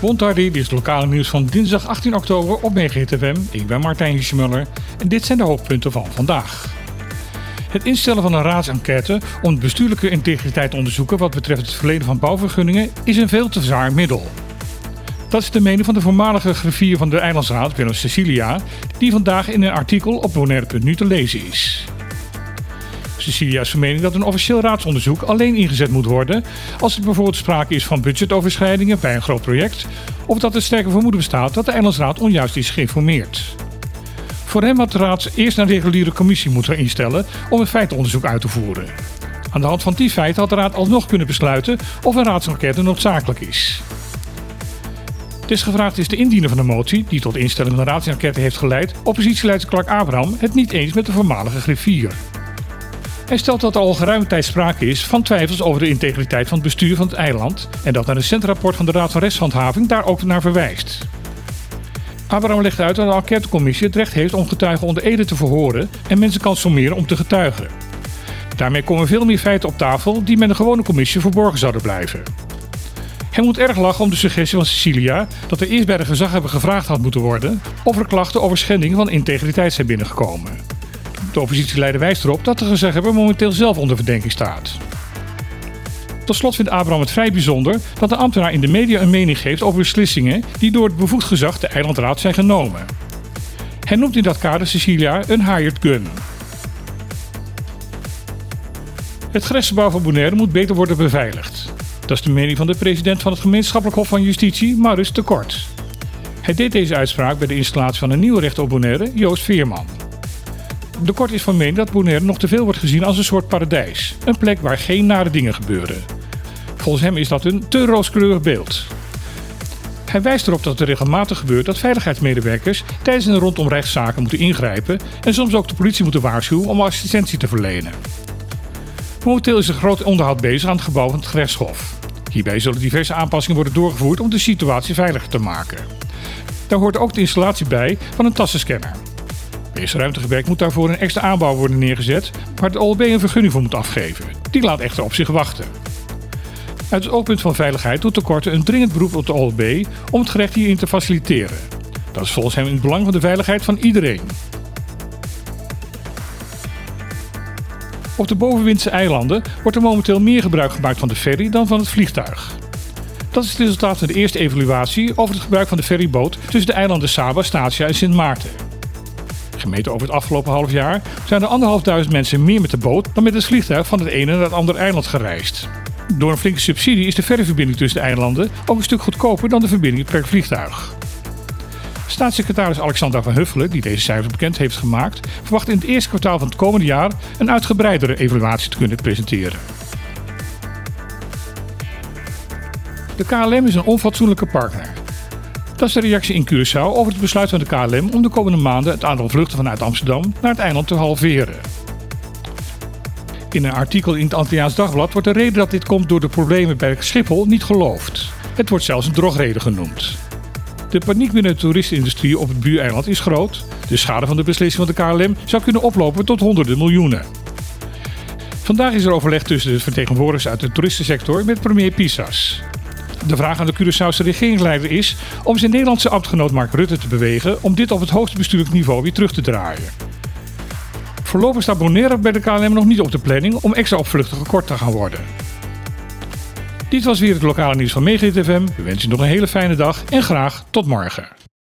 Bontardi, dit is het lokale nieuws van dinsdag 18 oktober op MegaTFM. Ik ben Martijn Hiesmuller en dit zijn de hoofdpunten van vandaag. Het instellen van een raadsenquête om bestuurlijke integriteit te onderzoeken wat betreft het verleden van bouwvergunningen is een veel te zwaar middel. Dat is de mening van de voormalige griffier van de Eilandsraad, Willem Cecilia, die vandaag in een artikel op Bonaire.nu te lezen is. Cecilia is van dat een officieel raadsonderzoek alleen ingezet moet worden als er bijvoorbeeld sprake is van budgetoverschrijdingen bij een groot project of dat er sterke vermoeden bestaat dat de Eilandsraad onjuist is geïnformeerd. Voor hem had de raad eerst een reguliere commissie moeten instellen om een feitenonderzoek uit te voeren. Aan de hand van die feiten had de raad alsnog kunnen besluiten of een raadsenquête noodzakelijk is. Desgevraagd is de indiener van de motie, die tot instelling van de raadsenquête heeft geleid, oppositieleider Clark Abraham het niet eens met de voormalige griffier. Hij stelt dat er al geruime tijd sprake is van twijfels over de integriteit van het bestuur van het eiland en dat een recent rapport van de Raad van Rechtshandhaving daar ook naar verwijst. Abraham legt uit dat de enquêtecommissie het recht heeft om getuigen onder ede te verhoren en mensen kan sommeren om te getuigen. Daarmee komen veel meer feiten op tafel die met een gewone commissie verborgen zouden blijven. Hij moet erg lachen om de suggestie van Cecilia dat er eerst bij de gezaghebber gevraagd had moeten worden of er klachten over schending van integriteit zijn binnengekomen. De oppositieleider wijst erop dat de gezaghebber momenteel zelf onder verdenking staat. Tot slot vindt Abraham het vrij bijzonder dat de ambtenaar in de media een mening geeft over beslissingen die door het bevoegd gezag de eilandraad zijn genomen. Hij noemt in dat kader Cecilia een hired gun. Het grensgebouw van Bonaire moet beter worden beveiligd. Dat is de mening van de president van het gemeenschappelijk hof van justitie, Maurits Tekort. Hij deed deze uitspraak bij de installatie van een nieuwe rechter op Bonaire, Joost Veerman. De Kort is van mening dat Bonaire nog te veel wordt gezien als een soort paradijs. Een plek waar geen nare dingen gebeuren. Volgens hem is dat een te rooskleurig beeld. Hij wijst erop dat er regelmatig gebeurt dat veiligheidsmedewerkers tijdens en rondom rechtszaken moeten ingrijpen en soms ook de politie moeten waarschuwen om assistentie te verlenen. Momenteel is er groot onderhoud bezig aan het gebouw van het gerechtshof. Hierbij zullen diverse aanpassingen worden doorgevoerd om de situatie veiliger te maken. Daar hoort ook de installatie bij van een tassenscanner. Deze ruimtegewerk moet daarvoor een extra aanbouw worden neergezet, waar het OLB een vergunning voor moet afgeven. Die laat echter op zich wachten. Uit het oogpunt van veiligheid doet Tekorte een dringend beroep op de OLB om het gerecht hierin te faciliteren. Dat is volgens hem in het belang van de veiligheid van iedereen. Op de bovenwindse eilanden wordt er momenteel meer gebruik gemaakt van de ferry dan van het vliegtuig. Dat is het resultaat van de eerste evaluatie over het gebruik van de ferryboot tussen de eilanden Saba, Statia en Sint Maarten. Gemeten over het afgelopen half jaar zijn er anderhalfduizend mensen meer met de boot dan met het vliegtuig van het ene naar het andere eiland gereisd. Door een flinke subsidie is de ferryverbinding tussen de eilanden ook een stuk goedkoper dan de verbinding per vliegtuig. Staatssecretaris Alexander van Huffelen, die deze cijfers bekend heeft gemaakt, verwacht in het eerste kwartaal van het komende jaar een uitgebreidere evaluatie te kunnen presenteren. De KLM is een onfatsoenlijke partner. Dat is de reactie in Curaçao over het besluit van de KLM om de komende maanden het aantal vluchten vanuit Amsterdam naar het eiland te halveren. In een artikel in het Antilliaans Dagblad wordt de reden dat dit komt door de problemen bij Schiphol niet geloofd. Het wordt zelfs een drogreden genoemd. De paniek binnen de toeristenindustrie op het buureiland is groot. De schade van de beslissing van de KLM zou kunnen oplopen tot honderden miljoenen. Vandaag is er overleg tussen de vertegenwoordigers uit de toeristensector met premier Pisas. De vraag aan de Curaçaose regeringsleider is om zijn Nederlandse ambtgenoot Mark Rutte te bewegen om dit op het hoogste bestuurlijk niveau weer terug te draaien. Voorlopig staat Bonaire bij de KLM nog niet op de planning om extra opvluchten gekort te gaan worden. Dit was weer het lokale nieuws van MegaTFM. We wensen je nog een hele fijne dag en graag tot morgen.